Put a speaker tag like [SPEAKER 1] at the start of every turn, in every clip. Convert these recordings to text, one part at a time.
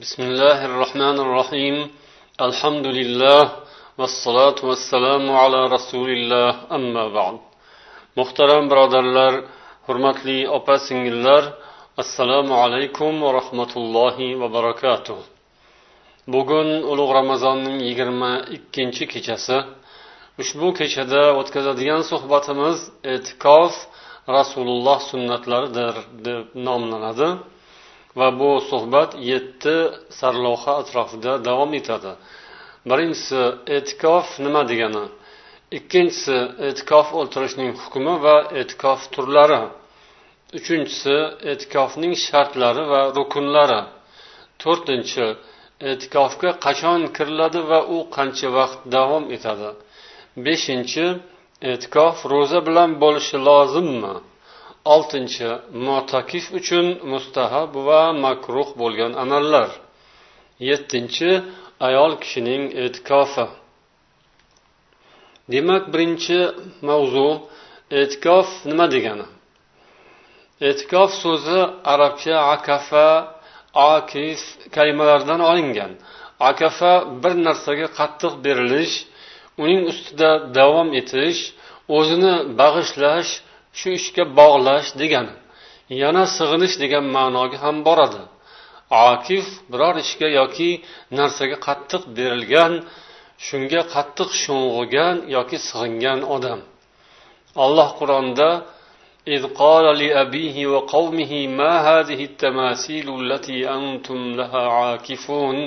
[SPEAKER 1] بسم الله الرحمن الرحيم الحمد لله والصلاة والسلام على رسول الله أما بعد muhtaram birodarlar hurmatli opa singillar assalomu alaykum va rahmatullohi va barakatuh bugun ulug' ramazonning yigirma ikkinchi kechasi ushbu kechada o'tkazadigan suhbatimiz e'tikof rasululloh sunnatlaridir deb nomlanadi Va bu suhbat yetti sarlavha atrofida davom etadi. Birinchisi e'tikof nima degani? Ikkinchisi e'tikof o'tirishning hukmi va e'tikof turlari. Uchinchisi e'tikofning shartlari va rukunlari. To'rtinchi e'tikofga qachon kiriladi va u qancha vaqt davom etadi? Beshinchi e'tikof ro'za bilan bo'lishi lozimmi? Oltinchi motakif uchun mustahab va makruh bo'lgan amallar yettinchi ayol kishining e'tikofi. Demak birinchi mavzu e'tikof nima degani? E'tikof so'zi arabcha akafa akif kalimalaridan olingan. Akafa bir narsaga qattiq berilish uning ustida davom etish o'zini bag'ishlash shu ishga bog'lash degani yana sig'inish degan ma'noga ham boradi akif biror ishga yoki narsaga qattiq berilgan shunga qattiq sho'ng'igan yoki sig'ingan odam alloh qur'onda إذ قال لأبيه وقومه ما هذه التماثيل التي أنتم لها عاكفون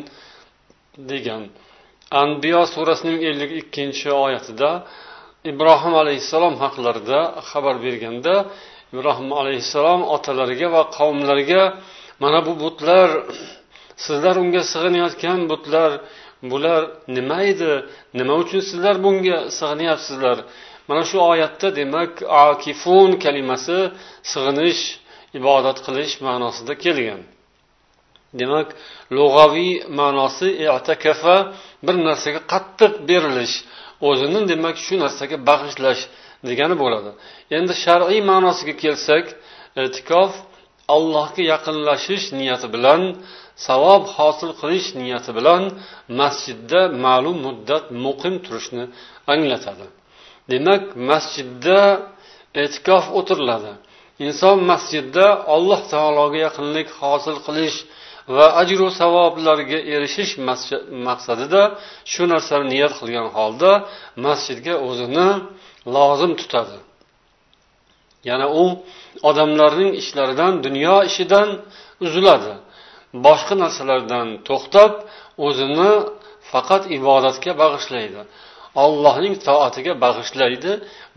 [SPEAKER 1] degan anbiyo surasining ellik ikkinchi oyatida ibrohim alayhissalom haqlarida xabar berganda ibrohim alayhissalom otalariga va qavmlariga mana bu butlar sizlar unga sig'inayotgan butlar bular nima edi? Nima uchun sizlar bunga sig'inyapsizlar? Mana shu oyatda demak akifun kalimasi sig'inish ibodat qilish ma'nosida kelgan. Demak lug'aviy ma'nosi i'takafa bir narsaga qattiq berilish o'zini demak shu narsaga bag'ishlash degani bo'ladi. Endi shar'iy ma'nosiga kelsak e'tikof allohga yaqinlashish niyati bilan savob hosil qilish niyati bilan masjidda ma'lum muddat muqim turishni anglatadi. Demak masjidda e'tikof o'tiriladi. Inson masjidda alloh taologa yaqinlik hosil qilish va ajru savoblarga erishish maqsadida shu narsani niyat qilgan holda masjidga o'zini lozim tutadi. Yana u odamlarning ishlaridan dunyo ishidan uziladi. Boshqa narsalardan to'xtab o'zini faqat ibodatga bag'ishlaydi. Ollohning toatiga bag'ishlaydi.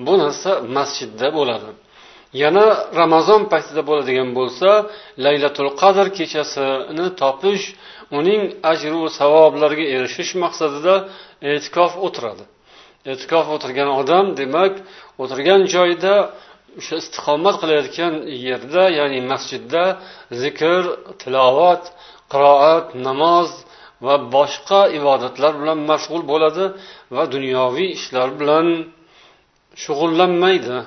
[SPEAKER 1] Bu narsa masjidda bo'ladi. Yana ramazon paytida bo'ladigan bo'lsa laylatul qadr kechasini topish uning ajru savoblariga erishish maqsadida e'tikof o'tiradi. E'tikof o'tirgan odam demak o'tirgan joyida o'sha istiqomat qilayotgan yerda ya'ni masjidda zikr tilovat qiroat namoz va boshqa ibodatlar bilan mashg'ul bo'ladi va dunyoviy ishlar bilan shug'ullanmaydi.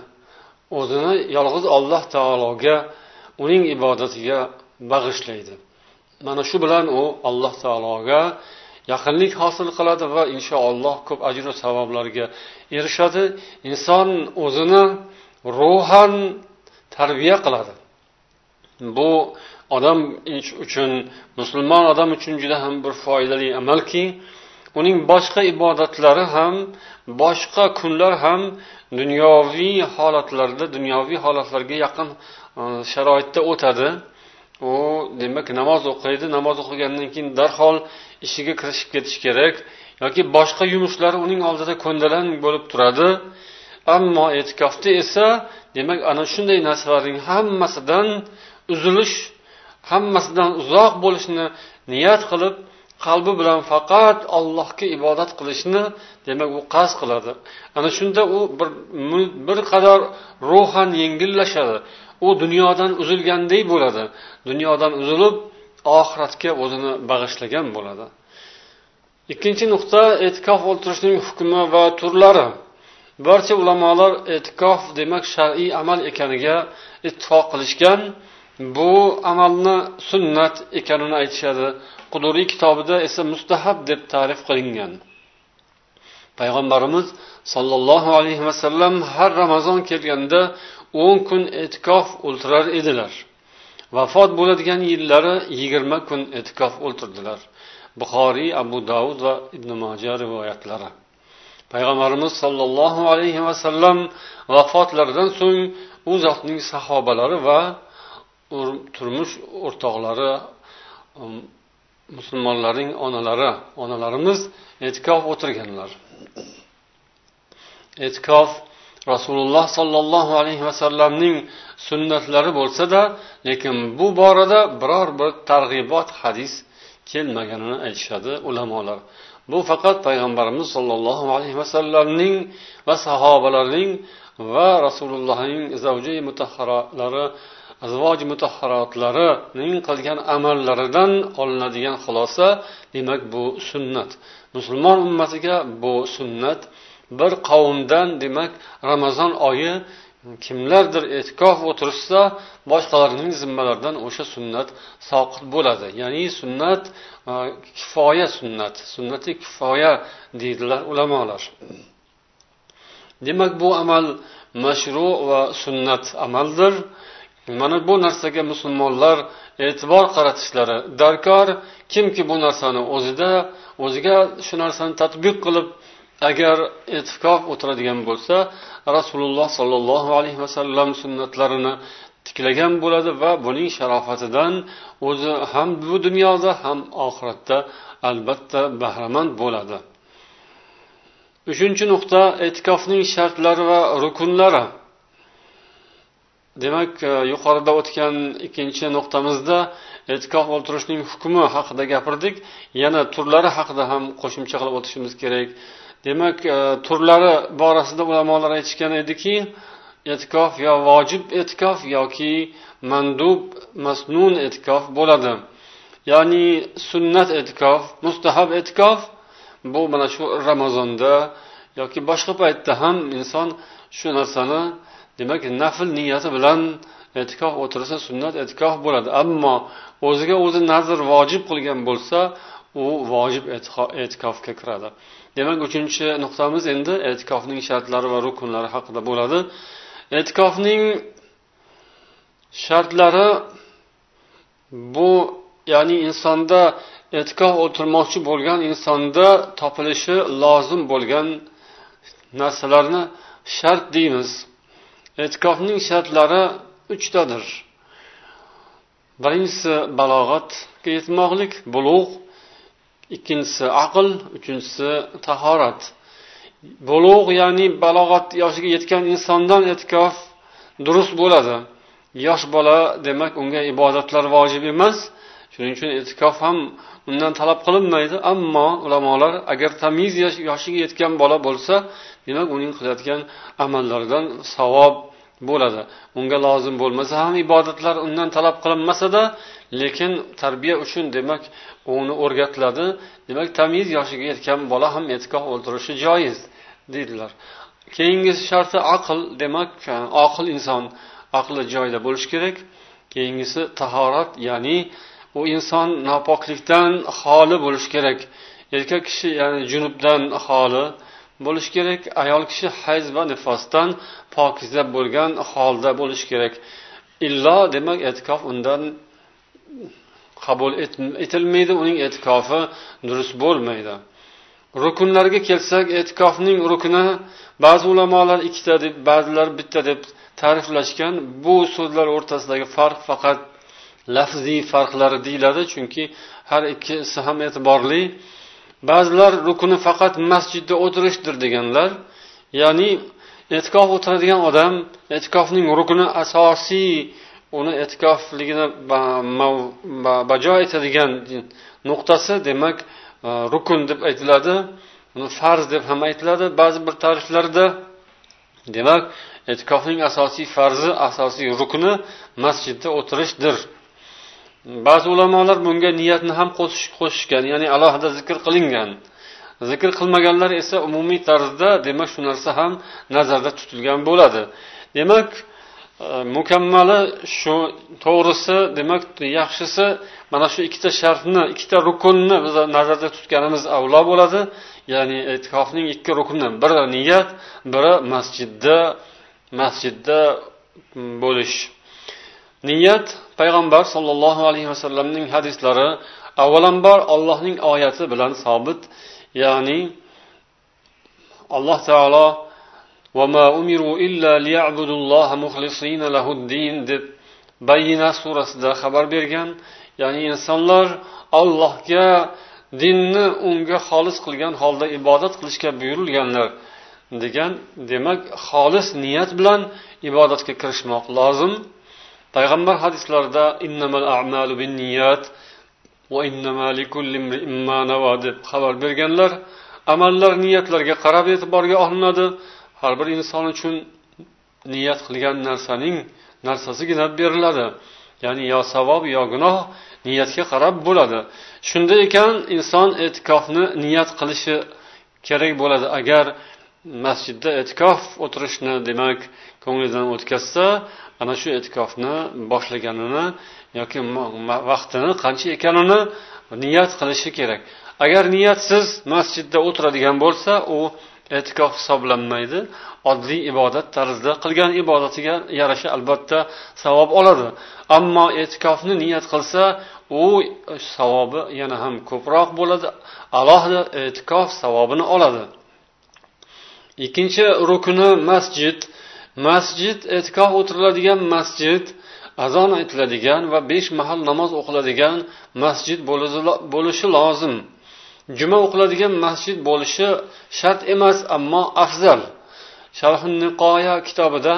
[SPEAKER 1] O'zini yolg'iz alloh taologa uning ibodatiga bag'ishlaydi. Mana shu bilan u alloh taologa yaqinlik hosil qiladi va inshaalloh ko'p ajru savoblarga erishadi. Inson o'zini ruhan tarbiya qiladi. Bu odam uchun musulmon odam uchun juda ham bir foydali amalki uning boshqa ibodatlari ham boshqa kunlar ham dunyoviy holatlarda dunyoviy holatlarga yaqin e, sharoitda o'tadi. U demak namoz o'qiydi namoz o'qigandan keyin darhol ishiga kirishib ketish kerak yoki boshqa yumushlar uning oldida ko'ndalang bo'lib turadi. Ammo e'tikofda esa demak ana shunday narsalarning hammasidan uzilish hammasidan uzoq bo'lishni niyat qilib qalbi bilan faqat allohga ibodat qilishni demak u qasd qiladi. Ana shunda u bir bir qadar ruhan yengillashadi. U dunyodan uzilgandek bo'ladi. Dunyodan uzilib oxiratga o'zini bag'ishlagan bo'ladi. Ikkinchi nuqta e'tikof o'tirishning hukmi va turlari. Barcha ulamolar e'tikof demak shar'iy amal ekaniga ittifoq qilishgan. Bu amalni sunnat ekanini aytishadi. Quduriy kitobida esa mustahab deb ta'rif qilingan. Payg'ambarimiz sollallohu alayhi vasallam har ramazon kelganda o'n kun e'tikof o'ltirar edilar. Vafot bo'ladigan yillari yigirma kun e'tikof o'ltirdilar. Buxoriy abu davud va ibn moja rivoyatlari. Payg'ambarimiz sollallohu alayhi vasallam vafotlaridan so'ng u zotning sahobalari va turmush o'rtoqlari um, musulmonlarning onalari onalarimiz e'tikof o'tirganlar. E'tikof rasululloh sollallohu alayhi vasallamning sunnatlari bo'lsada lekin bu borada biror bir targ'ibot hadis kelmaganini aytishadi ulamolar. Bu faqat payg'ambarimiz sollallohu alayhi vasallamning va sahobalarning va rasulullohning zavji mutahharalari azvoji mutahharotlarining qilgan amallaridan olinadigan xulosa demak bu sunnat. Musulmon ummatiga bu sunnat bir qavmdan demak ramazon oyi kimlardir e'tikof o'tirishsa boshqalarning zimmalaridan o'sha sunnat soqit bo'ladi. Ya'ni sunnat e, kifoya sunnat sunnati kifoya deydilar ulamolar. Demak bu amal mashru va sunnat amaldir. Mana bu narsaga musulmonlar e'tibor qaratishlari darkor. Kimki bu narsani o'zida o'ziga shu narsani tadbiq qilib agar e'tikof o'tiradigan bo'lsa rasululloh sollallohu alayhi vasallam sunnatlarini tiklagan bo'ladi va buning sharofatidan o'zi ham bu dunyoda ham oxiratda albatta bahramand bo'ladi. Uchinchi nuqta e'tikofning shartlari va rukunlari. Demak e, yuqorida o'tgan ikkinchi nuqtamizda e'tikof o'tirishning hukmi haqida gapirdik. Yana turlari haqida ham qo'shimcha qilib o'tishimiz kerak. Demak e, turlari borasida ulamolar aytishgan ediki e'tikof yo vojib e'tikof yoki mandub masnun e'tikof bo'ladi. Ya'ni sunnat e'tikof mustahab e'tikof bu mana shu ramazonda yoki boshqa paytda ham inson shu narsani demak nafl niyati bilan e'tikof o'tirsa sunnat e'tikof bo'ladi. Ammo o'ziga o'zi nazr vojib qilgan bo'lsa u vojib e'tikofga kiradi. Demak uchinchi nuqtamiz endi e'tikofning shartlari va rukunlari haqida bo'ladi. E'tikofning shartlari bu ya'ni insonda e'tikof o'tirmoqchi bo'lgan insonda topilishi lozim bo'lgan narsalarni shart deymiz. E'tikofning shartlari uchtadir. Birinchisi balog'atga yetmoqlik bulug' ikkinchisi aql uchinchisi tahorat. Bulug' ya'ni balog'at yoshiga yetgan insondan e'tikof durust bo'ladi. Yosh bola demak unga ibodatlar vojib emas. Shuning uchun e'tikof ham undan talab qilinmaydi. Ammo ulamolar agar tamiz yoshiga yetgan bola bo'lsa demak uning qilayotgan amallaridan savob bo'ladi. Unga lozim bo'lmasa ham ibodatlar undan talab qilinmasada lekin tarbiya uchun demak uni o'rgatiladi. Demak tamiz yoshiga yetgan bola ham e'tikof o'ldirishi joiz deydilar. Keyingi sharti aql demak e, oqil inson aqli joyida bo'lishi kerak. Keyingisi tahorat ya'ni u inson nopoklikdan xoli bo'lishi kerak. Erkak kishi ya'ni junubdan xoli bo'lishi kerak. Ayol kishi hayz va nifosdan pokiza bo'lgan holda bo'lishi kerak. Illo demak e'tikof undan qabul etilmaydi. Uning e'tikofi durust bo'lmaydi. Rukunlarga kelsak e'tikofning rukuni ba'zi ulamolar ikkita deb ba'zilar bitta deb ta'riflashgan. Bu so'zlar o'rtasidagi farq faqat lafziy farqlari deyiladi chunki har ikkisi ham e'tiborli. Ba'zilar rukuni faqat masjidda o'tirishdir deganlar ya'ni e'tikof o'tiradigan odam e'tikofning rukuni asosiy uni e'tikofligini bajo etadigan nuqtasi demak e, rukun deb aytiladi uni farz deb ham aytiladi ba'zi bir ta'riflarda. Demak e'tikofning asosiy farzi asosiy rukuni masjidda o'tirishdir. Ba'zi ulamolar bunga niyatni ham qo'shishgan ya'ni alohida zikr qilingan. Zikr qilmaganlar esa umumiy tarzda demak shu narsa ham nazarda tutilgan bo'ladi. Demak e, mukammali shu to'g'risi demak yaxshisi mana shu ikkita shartni ikkita rukunni biz nazarda tutganimiz avlo bo'ladi. Ya'ni e'tikofning ikki rukni biri niyat biri masjidda masjidda bo'lish. niyat payg'ambar sollallohu alayhi vasallamning hadislari avvalambor allohning oyati bilan sobit ya'ni alloh taolo illa liyabudulloha deb bayina surasida xabar bergan ya'ni insonlar allohga dinni unga xolis qilgan holda ibodat qilishga buyurilganlar degan demak xolis niyat bilan ibodatga kirishmoq lozim. Payg'ambar hadislarida innamal a'malu binniyat va deb xabar berganlar amallar niyatlarga qarab e'tiborga olinadi. Har bir inson uchun niyat qilgan narsaning narsasigina beriladi. Ya'ni yo savob yo gunoh niyatga qarab bo'ladi. Shunday ekan inson e'tikofni niyat qilishi kerak bo'ladi. Agar masjidda e'tikof o'tirishni demak ko'nglidan o'tkazsa ana shu e'tikofni boshlaganini yoki vaqtini qancha ekanini niyat qilishi kerak. Agar niyatsiz masjidda o'tiradigan bo'lsa u e'tikof hisoblanmaydi. Oddiy ibodat tarzida qilgan ibodatiga yarasha albatta savob oladi. Ammo e'tikofni niyat qilsa u savobi yana ham ko'proq bo'ladi. Alohida e'tikof savobini oladi. Ikkinchi rukni masjid masjid e'tikof o'tiriladigan masjid azon aytiladigan va besh mahal namoz o'qiladigan masjid bo'lishi lozim. Juma o'qiladigan masjid bo'lishi shart emas ammo afzal. Sharhun niqoya kitobida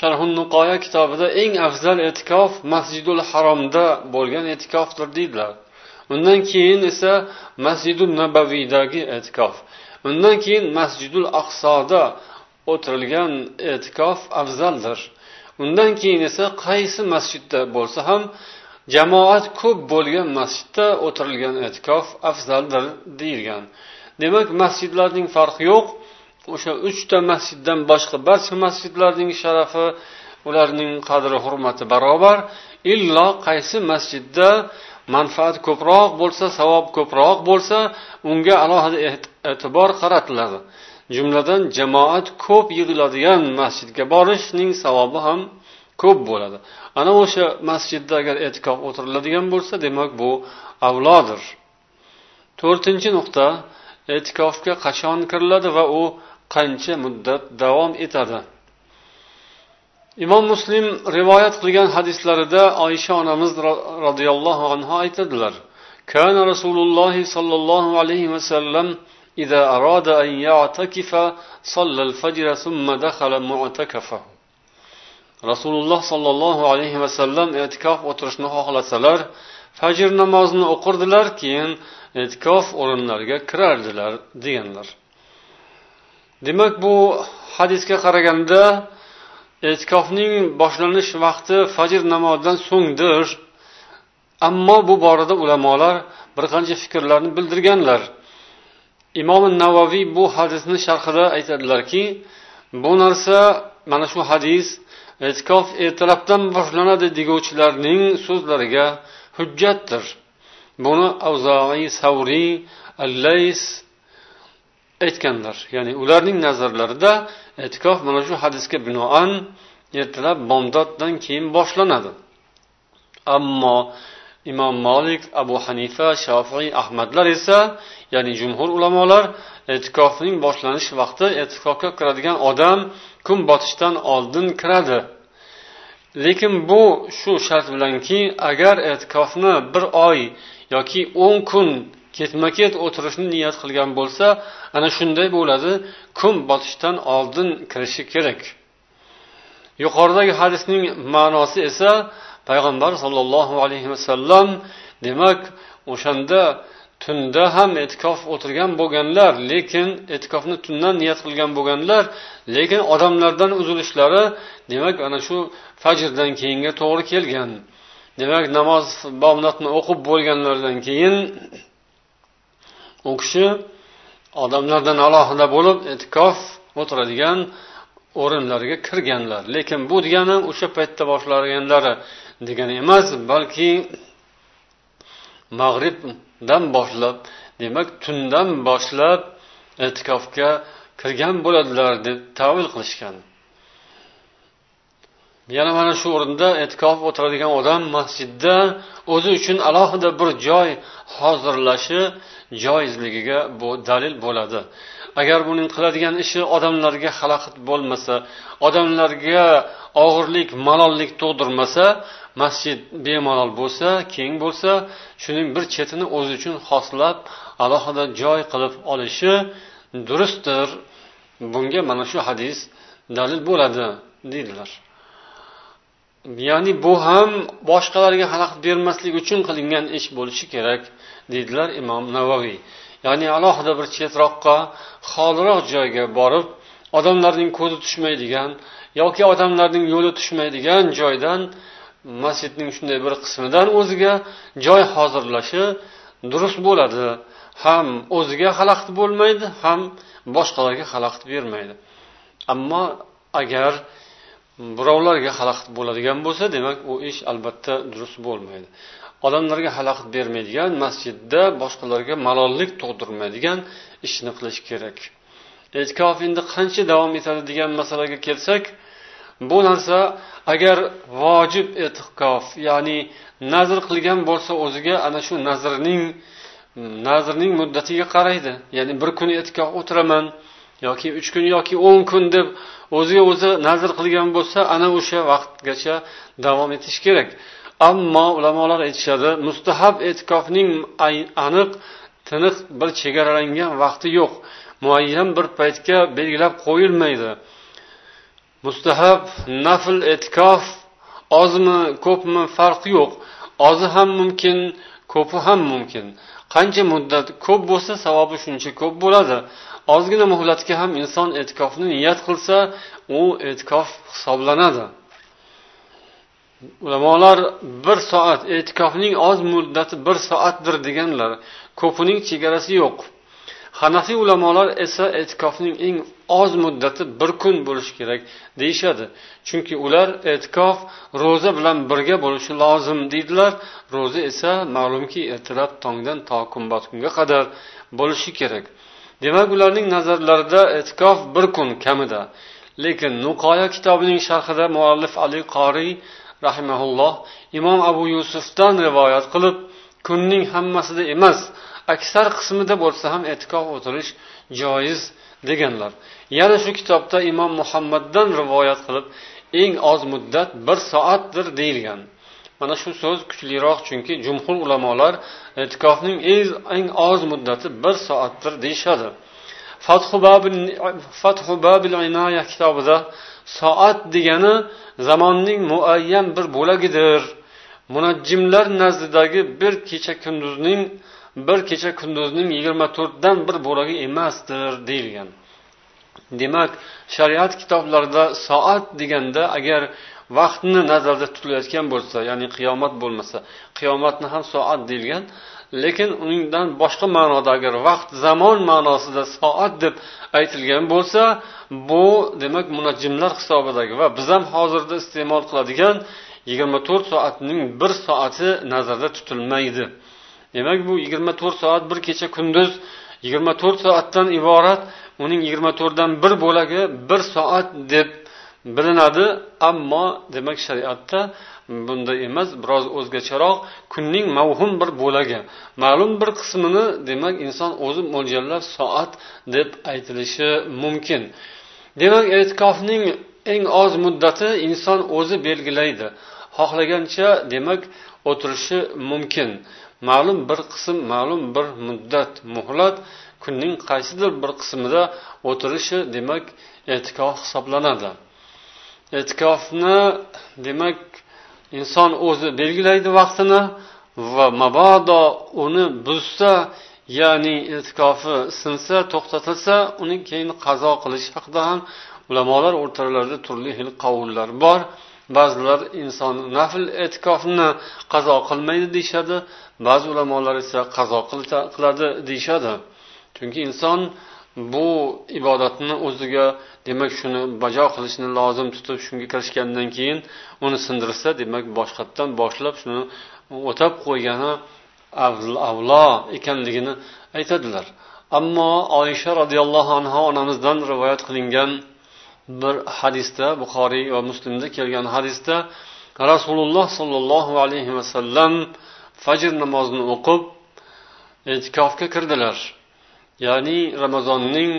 [SPEAKER 1] sharhun niqoya kitobida eng afzal e'tikof masjidul haromda bo'lgan e'tikofdir deydilar. Undan keyin esa masjidul nabaviydagi e'tikof. Undan keyin masjidul aqsoda o'tirilgan e'tikof afzaldir. Undan keyin esa qaysi masjidda bo'lsa ham jamoat ko'p bo'lgan masjidda o'tirilgan e'tikof afzaldir deyilgan. Demak masjidlarning farqi yo'q. O'sha uchta masjiddan boshqa barcha masjidlarning sharafi ularning qadri hurmati barobar. Illo qaysi masjidda manfaat ko'proq bo'lsa savob ko'proq bo'lsa unga alohida e'tibor qaratiladi. jumladan jamoat ko'p yig'iladigan masjidga borishning savobi ham ko'p bo'ladi. Ana o'sha masjidda agar e'tikof o'tiriladigan bo'lsa demak bu avlodir. To'rtinchi nuqta e'tikofga qachon kiriladi va u qancha muddat davom etadi? Imom muslim rivoyat qilgan hadislarida oysha onamiz roziyallohu anhu aytadilar kana rasululloh sollallohu alayhi vasallam إذا أراد أن يعتكف صلى الفجر ثم دخل معتكفه rasululloh sollallohu alayhi vasallam e'tikof o'tirishni xohlasalar fajr namozini o'qirdilar keyin e'tikof o'rinlariga kirardilar deganlar demak bu hadisga qaraganda e'tikofning boshlanish vaqti fajr namozidan so'ngdir ammo bu borada ulamolar bir qancha fikrlarni bildirganlar Imom navoiy bu hadisni sharhida aytadilarki bu narsa mana shu hadis e'tikof ertalabdan boshlanadi deguvchilarning so'zlariga hujjatdir. Buni avzoiy savriy allays aytganlar. Ya'ni ularning nazarlarida e'tikof mana shu hadisga binoan ertalab bomdoddan keyin boshlanadi. Ammo imom molik abu hanifa shofiy ahmadlar esa ya'ni jumhur ulamolar e'tikofning boshlanish vaqti e'tikofga kiradigan odam kun botishdan oldin kiradi. Lekin bu shu shart bilanki agar e'tikofni bir oy yoki o'n kun ketma ket o'tirishni niyat qilgan bo'lsa ana shunday bo'ladi kun botishdan oldin kirishi kerak. Yuqoridagi hadisning ma'nosi esa payg'ambar sollallohu alayhi vasallam demak o'shanda tunda ham e'tikof o'tirgan bo'lganlar lekin e'tikofni tundan niyat qilgan bo'lganlar lekin odamlardan uzilishlari demak ana shu fajrdan keyinga to'g'ri kelgan. Demak namoz bomdodni o'qib bo'lganlaridan keyin u kishi odamlardan alohida bo'lib e'tikof o'tiradigan o'rinlariga kirganlar. Lekin bu degani o'sha paytda boshlaganlari degani emas balki mag'ribdan boshlab demak tundan boshlab e'tikofga kirgan bo'ladilar deb tavil qilishgan. Yana mana shu o'rinda e'tikof o'tiradigan odam masjidda o'zi uchun alohida bir joy hozirlashi joizligiga bu dalil bo'ladi. Agar buning qiladigan ishi odamlarga xalaqit bo'lmasa odamlarga og'irlik malollik tug'dirmasa masjid bemalol bo'lsa keng bo'lsa shuning bir chetini o'zi uchun xoslab alohida joy qilib olishi durustdir. Bunga mana shu hadis dalil bo'ladi deydilar. Ya'ni bu ham boshqalarga xalaqit bermaslik uchun qilingan ish bo'lishi kerak deydilar imom navoiy. Ya'ni alohida bir chetroqqa xoliroq joyga borib odamlarning ko'zi tushmaydigan yoki odamlarning yo'li tushmaydigan joydan masjidning shunday bir qismidan o'ziga joy hozirlashi durust bo'ladi. Ham o'ziga xalaqit bo'lmaydi ham boshqalarga xalaqit bermaydi. Ammo agar birovlarga xalaqit bo'ladigan bo'lsa demak u ish albatta durust bo'lmaydi. Odamlarga xalaqit bermaydigan masjidda boshqalarga malollik tug'dirmaydigan ishni qilish kerak. E'tikof endi qancha davom etadi degan masalaga kelsak bu narsa agar vojib e'tiqof ya'ni nazr qilgan bo'lsa o'ziga ana shu nazrning nazrning muddatiga qaraydi. Ya'ni bir kun e'tikof o'tiraman yoki uch kun yoki o'n kun deb o'ziga o'zi nazr qilgan bo'lsa ana o'sha vaqtgacha davom etish kerak. Ammo ulamolar aytishadi mustahab e'tikofning aniq tiniq bir chegaralangan vaqti yo'q. Muayyan bir paytga belgilab qo'yilmaydi. Mustahab nafl e'tikof ozmi ko'pmi farqi yo'q. Ozi ham mumkin ko'pi ham mumkin. Qancha muddat ko'p bo'lsa savobi shuncha ko'p bo'ladi. Ozgina muhlatga ham inson e'tikofni niyat qilsa u e'tikof hisoblanadi. Ulamolar bir soat e'tikofning oz muddati bir soatdir deganlar. Ko'pining chegarasi yo'q. Hanafiy ulamolar esa e'tikofning eng oz muddati bir kun bo'lishi kerak deyishadi. Chunki ular e'tikof ro'za bilan birga bo'lishi lozim deydilar. Ro'za esa ma'lumki ertalab tongdan to kunbatgunga qadar bo'lishi kerak. Demak ularning nazarlarida e'tikof bir kun kamida. Lekin nuqoya kitobining sharhida muallif ali qoriy rahimaulloh imom abu yusufdan rivoyat qilib kunning hammasida emas aksar qismida bo'lsa ham e'tikof o'tirish joiz deganlar. Yana shu kitobda imom muhammaddan rivoyat qilib eng oz muddat bir soatdir deyilgan. Mana shu so'z kuchliroq chunki jumhur ulamolar e'tikofning eng oz muddati bir soatdir deyishadi. Fathu babil inoya kitobida soat degani zamonning muayyan bir bo'lagidir. Munajjimlar nazdidagi bir kecha kunduzning bir kecha kunduzning yigirma to'rtdan bir bo'lagi emasdir deyilgan. Demak shariat kitoblarida soat deganda agar vaqtni nazarda tutilayotgan bo'lsa ya'ni qiyomat bo'lmasa qiyomatni ham soat deyilgan lekin undan boshqa ma'noda agar vaqt zamon ma'nosida soat deb aytilgan bo'lsa bu demak munajjimlar hisobidagi va biz ham hozirda iste'mol qiladigan yigirma to'rt soatning bir soati nazarda tutilmaydi. Demak bu yigirma to'rt soat bir kecha kunduz yigirma to'rt soatdan iborat uning yigirma to'rtdan bir bo'lagi bir soat deb bilinadi. Ammo demak shariatda bunday emas biroz o'zgacharoq kunning mavhum bir bo'lagi. Ma'lum bir qismini demak inson o'zi mo'ljallab soat deb aytilishi mumkin. Demak e'tikofning eng oz muddati inson o'zi belgilaydi. Xohlagancha demak o'tirishi mumkin. Ma'lum bir qism ma'lum bir muddat muhlat kunning qaysidir bir qismida o'tirishi demak e'tikof hisoblanadi. E'tikofni demak inson o'zi belgilaydi vaqtini va mabodo uni buzsa ya'ni e'tikofi sinsa to'xtatilsa uni keyin qazo qilish haqida ham ulamolar o'rtalarida turli xil qovullar bor. Ba'zilar inson nafl e'tikofni qazo qilmaydi deyishadi ba'zi ulamolar esa qazo qiladi deyishadi. Chunki inson bu ibodatni o'ziga demak shuni bajo qilishni lozim tutib shunga kirishgandan keyin uni sindirsa demak boshqatdan boshlab shuni o'tab qo'ygani avlo ekanligini aytadilar. Ammo oysha roziyallohu anhu onamizdan rivoyat qilingan bir hadisda buxoriy va muslimda kelgan hadisda rasululloh sollallohu alayhi vasallam fajr namozini o'qib e'tikofga kirdilar. Ya'ni ramazonning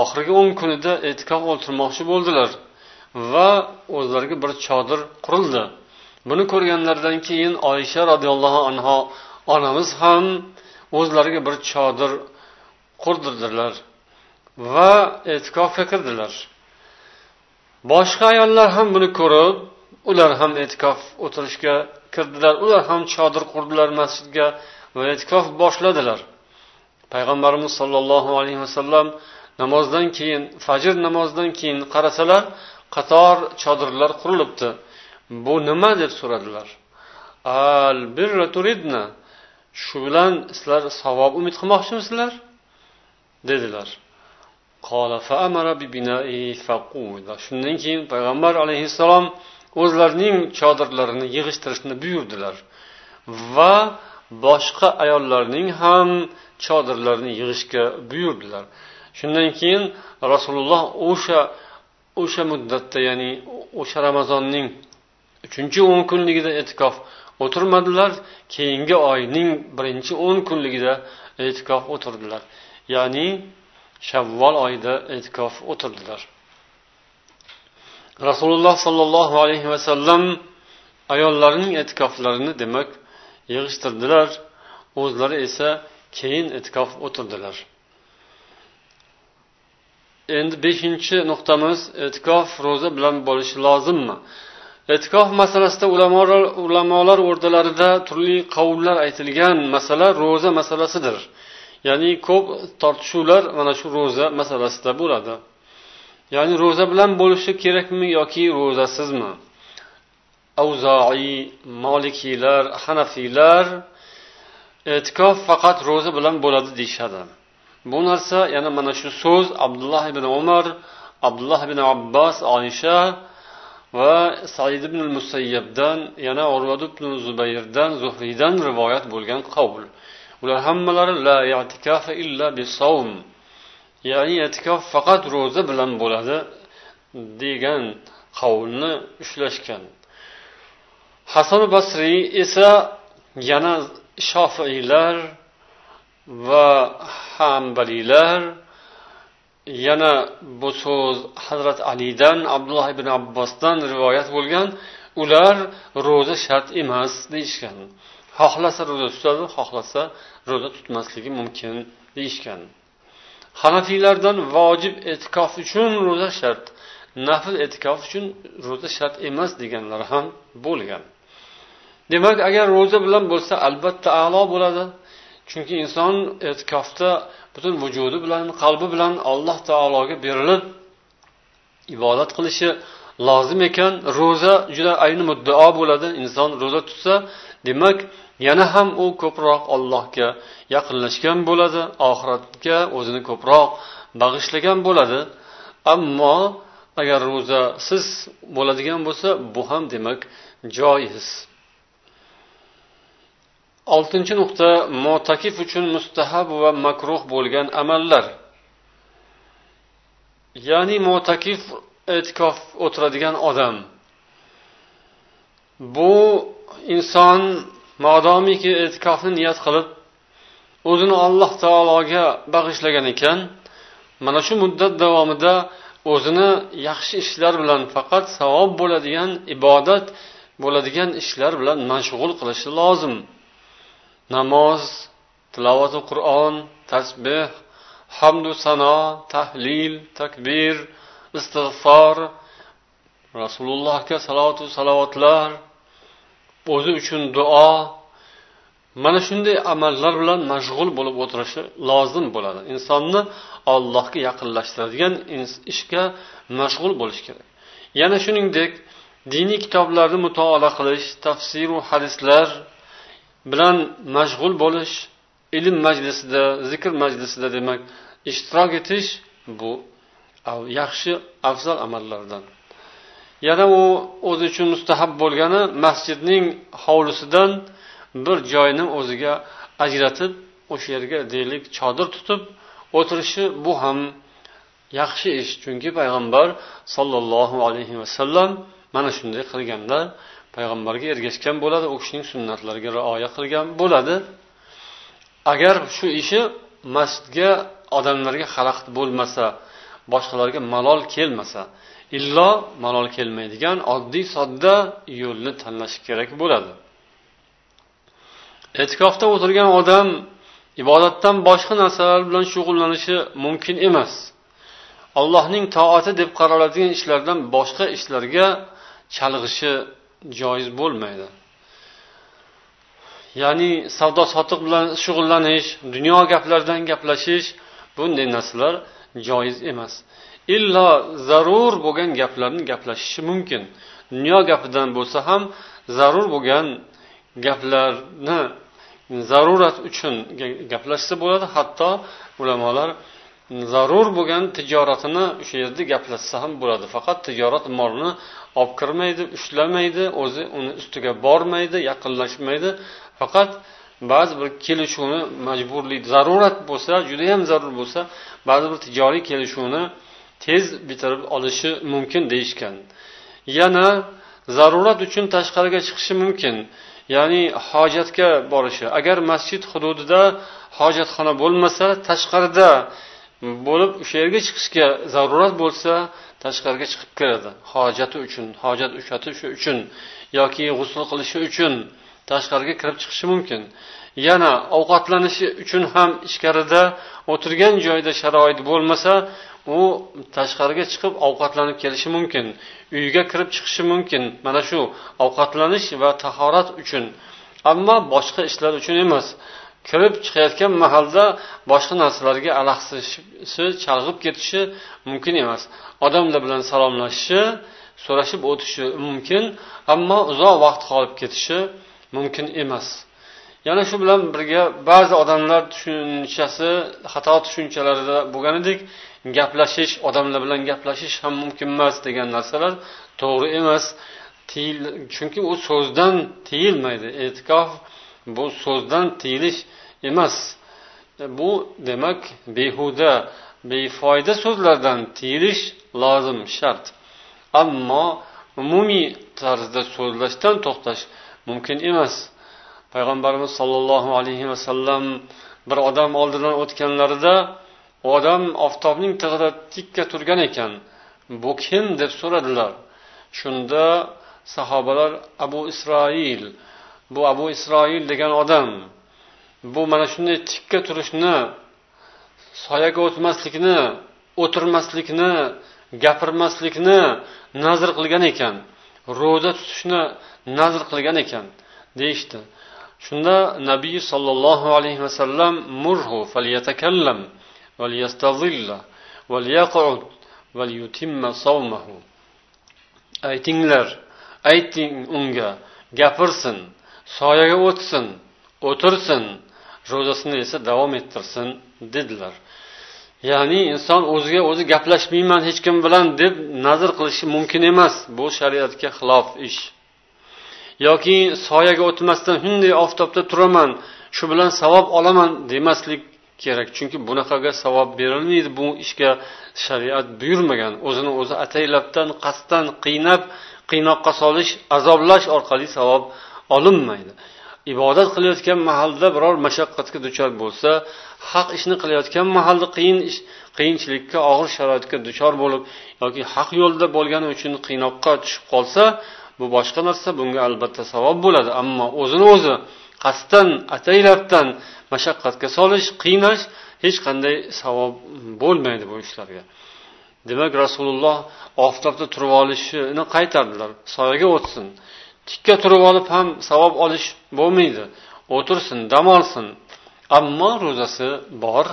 [SPEAKER 1] oxirgi o'n kunida e'tikof o'tirmoqchi bo'ldilar va o'zlariga bir chodir qurildi. Buni ko'rganlaridan keyin oysha roziyallohu anho onamiz ham o'zlariga bir chodir qurdirdilar va e'tikofga kirdilar. Boshqa ayollar ham buni ko'rib ular ham e'tikof o'tirishga kirdilar. Ular ham chodir qurdilar masjidga va e'tikof boshladilar. Payg'ambarimiz sollallohu alayhi vasallam namozdan keyin fajr namozidan keyin qarasalar qator chodirlar qurilibdi. Bu nima deb so'radilar? Al birra turidna. Shu bilan sizlar savob umid qilmoqchimisizlar? Dedilar. Shundan keyin payg'ambar alayhissalom o'zlarining chodirlarini yig'ishtirishni buyurdilar va boshqa ayollarning ham chodirlarini yig'ishga buyurdilar. Shundan keyin rasululloh o'sha o'sha muddatda ya'ni o'sha ramazonning uchinchi o'n kunligida e'tikof o'tirmadilar keyingi oyning birinchi o'n kunligida e'tikof o'tirdilar. Ya'ni shavvol oyida e'tikof o'tirdilar. Rasululloh sollallohu alayhi vasallam ayollarning e'tikoflarini demak yig'ishtirdilar. O'zlari esa keyin e'tikof o'tirdilar. Endi beshinchi nuqtamiz e'tikof ro'za bilan bo'lishi lozimmi? E'tikof masalasida ulamolar ulamolar o'rtalarida turli qavullar aytilgan masala ro'za masalasidir. Ya'ni ko'p tortishuvlar mana shu ro'za masalasida bo'ladi. Ya'ni ro'za bilan bo'lishi kerakmi yoki ro'zasizmi? Avzoiy molikiylar hanafiylar e'tikof faqat ro'za bilan bo'ladi deyishadi. Bu narsa yana mana shu so'z abdulloh ibn umar abdulloh ibn abbos oysha va said ibn musayyabdan yana urvad ibn zubayrdan zuhriydan rivoyat bo'lgan qavl ular hammalari la i'tikafa illa bisavm ya'ni e'tikof faqat ro'za bilan bo'ladi degan qavlni ushlashgan. Hasan basriy esa yana shofiiylar va hambaliylar yana bu so'z hazrat alidan abdulloh ibn abbosdan rivoyat bo'lgan ular ro'za shart emas deyishgan. Xohlasa ro'za tutadi xohlasa ro'za tutmasligi mumkin deyishgan. Hanafiylardan vojib e'tikof uchun ro'za shart nafl e'tikof uchun ro'za shart emas deganlar ham bo'lgan. Demak agar ro'za bilan bo'lsa albatta a'lo bo'ladi. Chunki inson e'tikofda butun vujudi bilan qalbi bilan alloh taologa berilib ibodat qilishi lozim ekan. Ro'za juda ayni muddao bo'ladi. Inson ro'za tutsa demak yana ham u ko'proq allohga yaqinlashgan bo'ladi oxiratga o'zini ko'proq bag'ishlagan bo'ladi. Ammo agar ro'zasiz bo'ladigan bo'lsa bu ham demak joiz oltinchi nuqta motakif uchun mustahab va makruh bo'lgan amallar. Ya'ni motakif e'tikof o'tiradigan odam. Bu inson modomiki e'tikofni niyat qilib o'zini alloh taologa bag'ishlagan ekan mana shu muddat davomida o'zini yaxshi ishlar bilan faqat savob bo'ladigan ibodat bo'ladigan ishlar bilan mashg'ul qilishi lozim. Namoz tilovati qur'on tasbeh hamdu sano tahlil takbir istig'for rasulullohga salotu salovatlar o'zi uchun duo. Mana shunday amallar bilan mashg'ul bo'lib o'tirishi lozim bo'ladi. Insonni ollohga yaqinlashtiradigan ishga mashg'ul bo'lish kerak. Yana shuningdek diniy kitoblarni mutolaa qilish tafsiru hadislar bilan mashg'ul bo'lish ilm majlisida zikr majlisida demak ishtirok etish bu yaxshi afzal amallardan. Yana u o'zi uchun mustahab bo'lgani masjidning hovlisidan bir joyni o'ziga ajratib o'sha yerga deylik chodir tutib o'tirishi bu ham yaxshi ish. Chunki payg'ambar sollallohu alayhi vasallam mana shunday qilganlar payg'ambarga ergashgan bo'ladi u kishining sunnatlariga rioya qilgan bo'ladi. Agar shu ishi masjidga odamlarga xalaqit bo'lmasa boshqalarga malol kelmasa illo malol kelmaydigan oddiy sodda yo'lni tanlash kerak bo'ladi. E'tikofda o'tirgan odam ibodatdan boshqa narsalar bilan shug'ullanishi mumkin emas. Allohning toati deb qaraladigan ishlardan boshqa ishlarga chalg'ishi joiz bo'lmaydi. Ya'ni savdo sotiq bilan shug'ullanish dunyo gaplaridan gaplashish bunday narsalar joiz emas. Illo zarur bo'lgan gaplarni gaplashishi mumkin. Dunyo gapidan bo'lsa ham zarur bo'lgan gaplarni zarurat uchun gaplashsa bo'ladi. Hatto ulamolar zarur bo'lgan tijoratini o'sha yerda gaplashsa ham bo'ladi. Faqat tijorat molni olib kirmaydi ushlamaydi o'zi uni ustiga bormaydi yaqinlashmaydi. Faqat ba'zi bir kelishuvni majburlik zarurat bo'lsa judayam zarur bo'lsa ba'zi bir tijoriy kelishuvni tez bitirib olishi mumkin deyishgan. Yana zarurat uchun tashqariga chiqishi mumkin ya'ni hojatga borishi. Agar masjid hududida hojatxona bo'lmasa tashqarida bo'lib o'sha yerga chiqishga zarurat bo'lsa tashqariga chiqib kiradi hojati uchun hojat ushlatish uchun yoki g'usul qilishi uchun tashqariga kirib chiqishi mumkin. Yana ovqatlanishi uchun ham ichkarida o'tirgan joyda sharoit bo'lmasa u tashqariga chiqib ovqatlanib kelishi mumkin. Uyga kirib chiqishi mumkin. Mana shu ovqatlanish va tahorat uchun. Ammo boshqa ishlar uchun emas. Kirib chiqayotgan mahalda boshqa narsalarga alahsishi chalg'ib ketishi mumkin emas. Odamlar bilan salomlashishi so'rashib o'tishi mumkin ammo uzoq vaqt qolib ketishi mumkin emas. Yana shu bilan birga ba'zi odamlar tushunchasi xato tushunchalarida bo'lganidek gaplashish odamlar bilan gaplashish ham mumkin emas degan narsalar to'g'ri emas. Chunki u so'zdan tiyilmaydi. E'tikof bu so'zdan tiyilish emas. E, bu demak behuda befoyda so'zlardan tiyilish lozim shart. Ammo umumiy tarzda so'zlashdan to'xtash mumkin emas. Payg'ambarimiz sollallohu alayhi vasallam bir odam oldidan o'tganlarida u odam oftobning tig'ida tikka turgan ekan bu kim? deb so'radilar. Shunda sahobalar abu isroil bu abu isroil degan odam bu mana shunday tikka turishni soyaga o'tmaslikni o'tirmaslikni gapirmaslikni nazr qilgan ekan. Ro'za tutishni nazr qilgan ekan deyishdi. Shunda nabiy sollallohu alayhi vasallam murhu falyatakallam valyastazilla valyaqud valyutimma savmahu aytinglar ayting unga gapirsin soyaga o'tsin o'tirsin ro'zasini esa davom ettirsin dedilar. Ya'ni inson o'ziga o'zi gaplashmayman hech kim bilan deb nazr qilishi mumkin emas. Bu shariatga xilof ish. Yoki soyaga o'tmasdan shunday oftobda turaman shu bilan savob olaman demaslik kerak. Chunki bunaqaga savob berilmaydi bu ishga. Shariat buyurmagan. O'zini o'zi ataylabdan qasddan qiynab qiynoqqa solish azoblash orqali savob olinmaydi. Ibodat qilayotgan mahalda biror mashaqqatga duchor bo'lsa haq ishni qilayotgan mahalda qiyin ish qiyinchilikka og'ir sharoitga duchor bo'lib yoki haq yo'lda bo'lgani uchun qiynoqqa tushib qolsa bu boshqa narsa bunga albatta savob bo'ladi. Ammo o'zini o'zi qasddan ataylabdan mashaqqatga solish qiynash hech qanday savob bo'lmaydi bu ishlarga. Demak rasululloh oftobda turib olishini qaytardilar. Soyaga o'tsin. Tikka turib olib ham savob olish bo'lmaydi. O'tirsin dam olsin. Ammo ro'zasi bor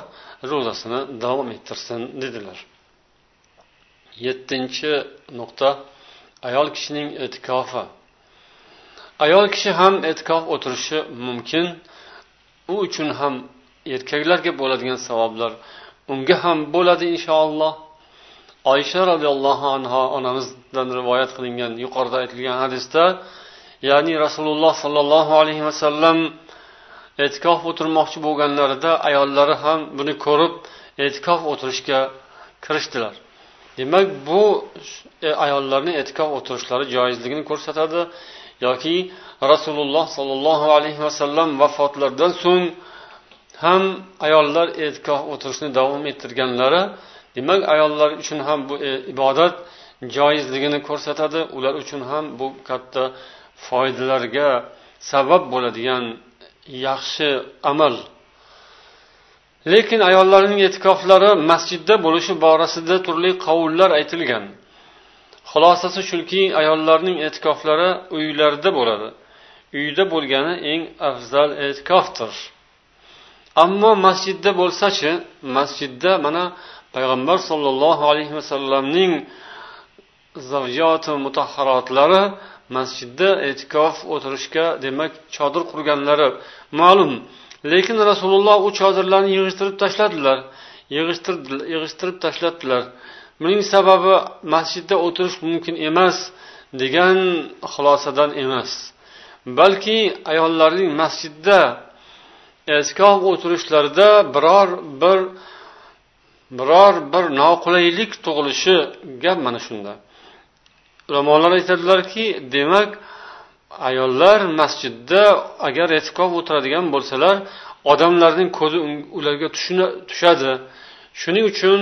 [SPEAKER 1] ro'zasini davom ettirsin dedilar. Yettinchi nuqta. Ayol kishining e'tikofi ayol kishi ham e'tikof o'tirishi mumkin. U uchun ham erkaklarga bo'ladigan savoblar unga ham bo'ladi inshaalloh. Oysha roziyallohu anhu onamizdan rivoyat qilingan yuqorida aytilgan hadisda ya'ni rasululloh sollallohu alayhi vasallam e'tikof o'tirmoqchi bo'lganlarida ayollari ham buni ko'rib e'tikof o'tirishga kirishdilar. Demak bu e, ayollarni e'tikof o'tirishlari joizligini ko'rsatadi yoki rasululloh sollallohu alayhi vasallam vafotlaridan so'ng ham ayollar e'tikof o'tirishni davom ettirganlari demak ayollar uchun ham bu e, ibodat joizligini ko'rsatadi. Ular uchun ham bu katta foydalarga sabab bo'ladigan yaxshi amal. Lekin ayollarning e'tikoflari masjidda bo'lishi borasida turli qovullar aytilgan. Xulosasi shuki ayollarning e'tikoflari uylarida bo'ladi. Uyda bo'lgani eng afzal e'tikofdir. Ammo masjidda bo'lsachi masjidda mana payg'ambar sollallohu alayhi vasallamning zavjoti mutahharotlari masjidda e'tikof o'tirishga demak chodir qurganlari ma'lum. Lekin rasululloh u chodirlarni yig'ishtirib tashladilar yig'ishtirib tashladilar. Buning sababi masjidda o'tirish mumkin emas degan xulosadan emas. Balki ayollarning masjidda e'tikof o'tirishlarida biror bir biror bir noqulaylik tug'ilishi gap mana shunda. Ulamolar aytadilarki demak ayollar masjidda agar e'tikof o'tiradigan bo'lsalar odamlarning ko'zi ularga tushadi. Shuning uchun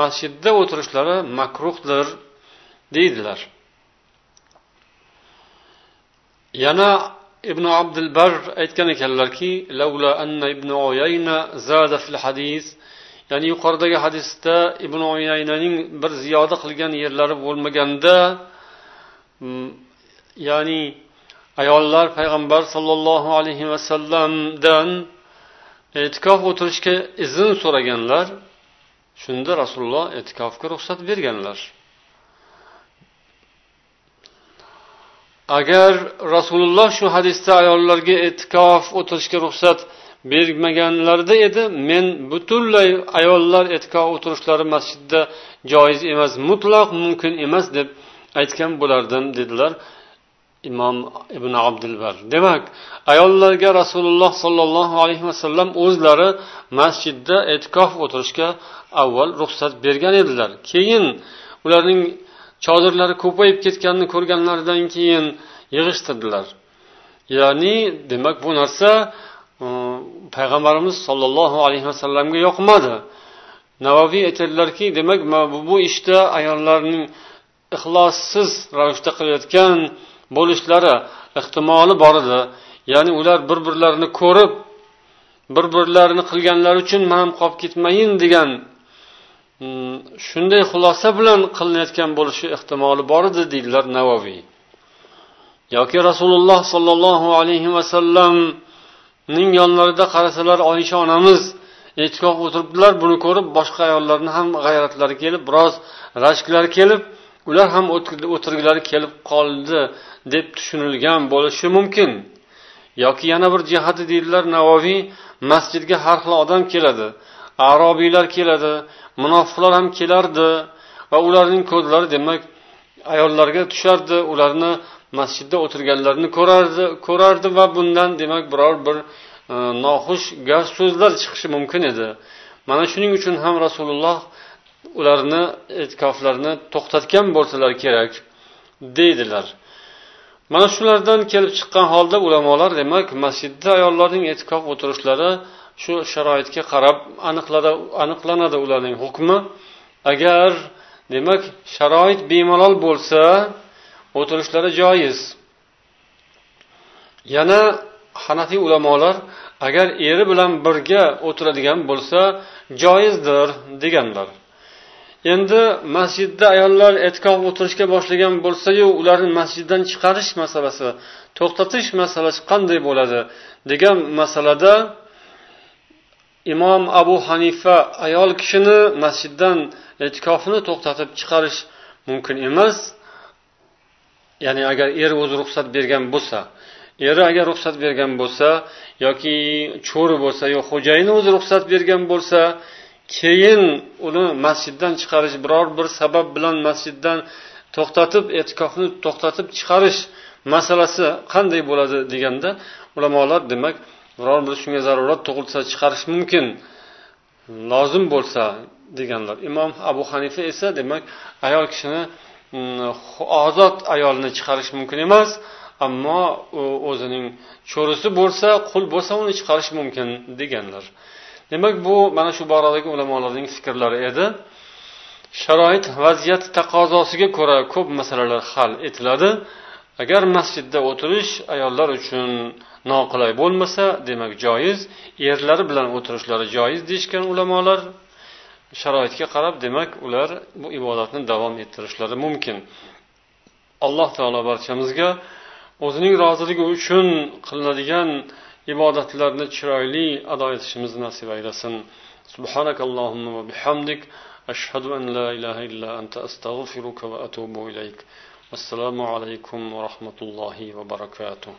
[SPEAKER 1] masjidda o'tirishlari makruhdir deydilar. Yana ibn abdulbar aytgan ekanlarki anna ibn oyayna zada fil hadis. Ya'ni yuqoridagi hadisda ibn oyaynaning bir ziyoda qilgan yerlari bo'lmaganda Hmm, ya'ni ayollar payg'ambar sollallohu alayhi vasallamdan e'tikof o'tirishga izn so'raganlar shunda rasululloh e'tikofga ruxsat berganlar. Agar rasululloh shu hadisda ayollarga e'tikof o'tirishga ruxsat bermaganlarida edi men butunlay ayollar e'tikof o'tirishlari masjidda joiz emas mutlaq mumkin emas deb aytgan bo'lardim dedilar imom ibn abdulbar. Demak ayollarga rasululloh sollallohu alayhi vasallam o'zlari masjidda e'tikof o'tirishga avval ruxsat bergan edilar. Keyin ularning chodirlari ko'payib ketganini ko'rganlaridan keyin yig'ishtirdilar. Ya'ni demak bu narsa e, payg'ambarimiz sollallohu alayhi vasallamga yoqmadi. Navoiy aytadilarki demak bu ishda ayollarning ixlossiz ravishda qilayotgan bo'lishlari ehtimoli bor edi. Ya'ni ular bir birlarini ko'rib bir birlarini qilganlari uchun man ham qolib ketmayin degan mm, shunday xulosa bilan qilinayotgan bo'lishi ehtimoli bor edi deydilar navoviy yoki rasululloh sollallohu alayhi vasallamning yonlarida qarasalar oysha onamiz e'tikof o'tiribdilar buni ko'rib boshqa ayollarni ham g'ayratlari kelib biroz rashklari kelib ular ham o'tirgilari kelib qoldi deb tushunilgan bo'lishi mumkin. Yoki yana bir jihati deydilar navoiy masjidga har xil odam keladi arobiylar keladi munofiqlar ham kelardi va ularning ko'zlari demak ayollarga tushardi ularni masjidda o'tirganlarini ko'rardi ko'rardi va bundan demak biror bir e, noxush gap so'zlar chiqishi mumkin edi. Mana shuning uchun ham rasululloh ularni e'tikoflarini to'xtatgan bo'lsalar kerak deydilar. Mana shulardan kelib chiqqan holda ulamolar demak masjidda ayollarning e'tikof o'tirishlari shu sharoitga qarab aniqlanadi ularning hukmi. Agar demak sharoit bemalol bo'lsa o'tirishlari joiz. Yana hanafiy ulamolar agar eri bilan birga o'tiradigan bo'lsa joizdir deganlar. Endi masjidda ayollar e'tikof o'tirishga boshlagan bo'lsayu ularni masjiddan chiqarish masalasi to'xtatish masalasi qanday bo'ladi? Degan masalada imom abu hanifa ayol kishini masjiddan e'tikofini to'xtatib chiqarish mumkin emas. Ya'ni agar eri o'zi ruxsat bergan bo'lsa eri agar ruxsat bergan bo'lsa yoki cho'ri bo'lsa yo xo'jayini o'zi ruxsat bergan bo'lsa keyin uni masjiddan chiqarish biror bir sabab bilan masjiddan to'xtatib e'tikofni to'xtatib chiqarish masalasi qanday bo'ladi deganda ulamolar demak biror bir shunga zarurat tug'ilsa chiqarish mumkin lozim bo'lsa deganlar. Imom abu hanifa esa demak ayol kishini mm, ozod ayolni chiqarish mumkin emas ammo o'zining cho'risi bo'lsa qul bo'lsa uni chiqarish mumkin deganlar. Demak bu mana shu boradagi ulamolarning fikrlari edi. Sharoit vaziyat taqozosiga ko'ra ko'p masalalar hal etiladi. Agar masjidda o'tirish ayollar uchun noqulay bo'lmasa demak joiz. Erlari bilan o'tirishlari joiz deyishgan ulamolar sharoitga qarab demak ular bu ibodatni davom ettirishlari mumkin. Alloh taolo barchamizga o'zining roziligi uchun qilinadigan ibodatlarni chiroyli ado etishimizni nasib aylasin سبحانك اللهم وبحمدك أشهد أن لا إله إلا أنت أستغفرك وأتوب إليك والسلام عليكم ورحمة الله وبركاته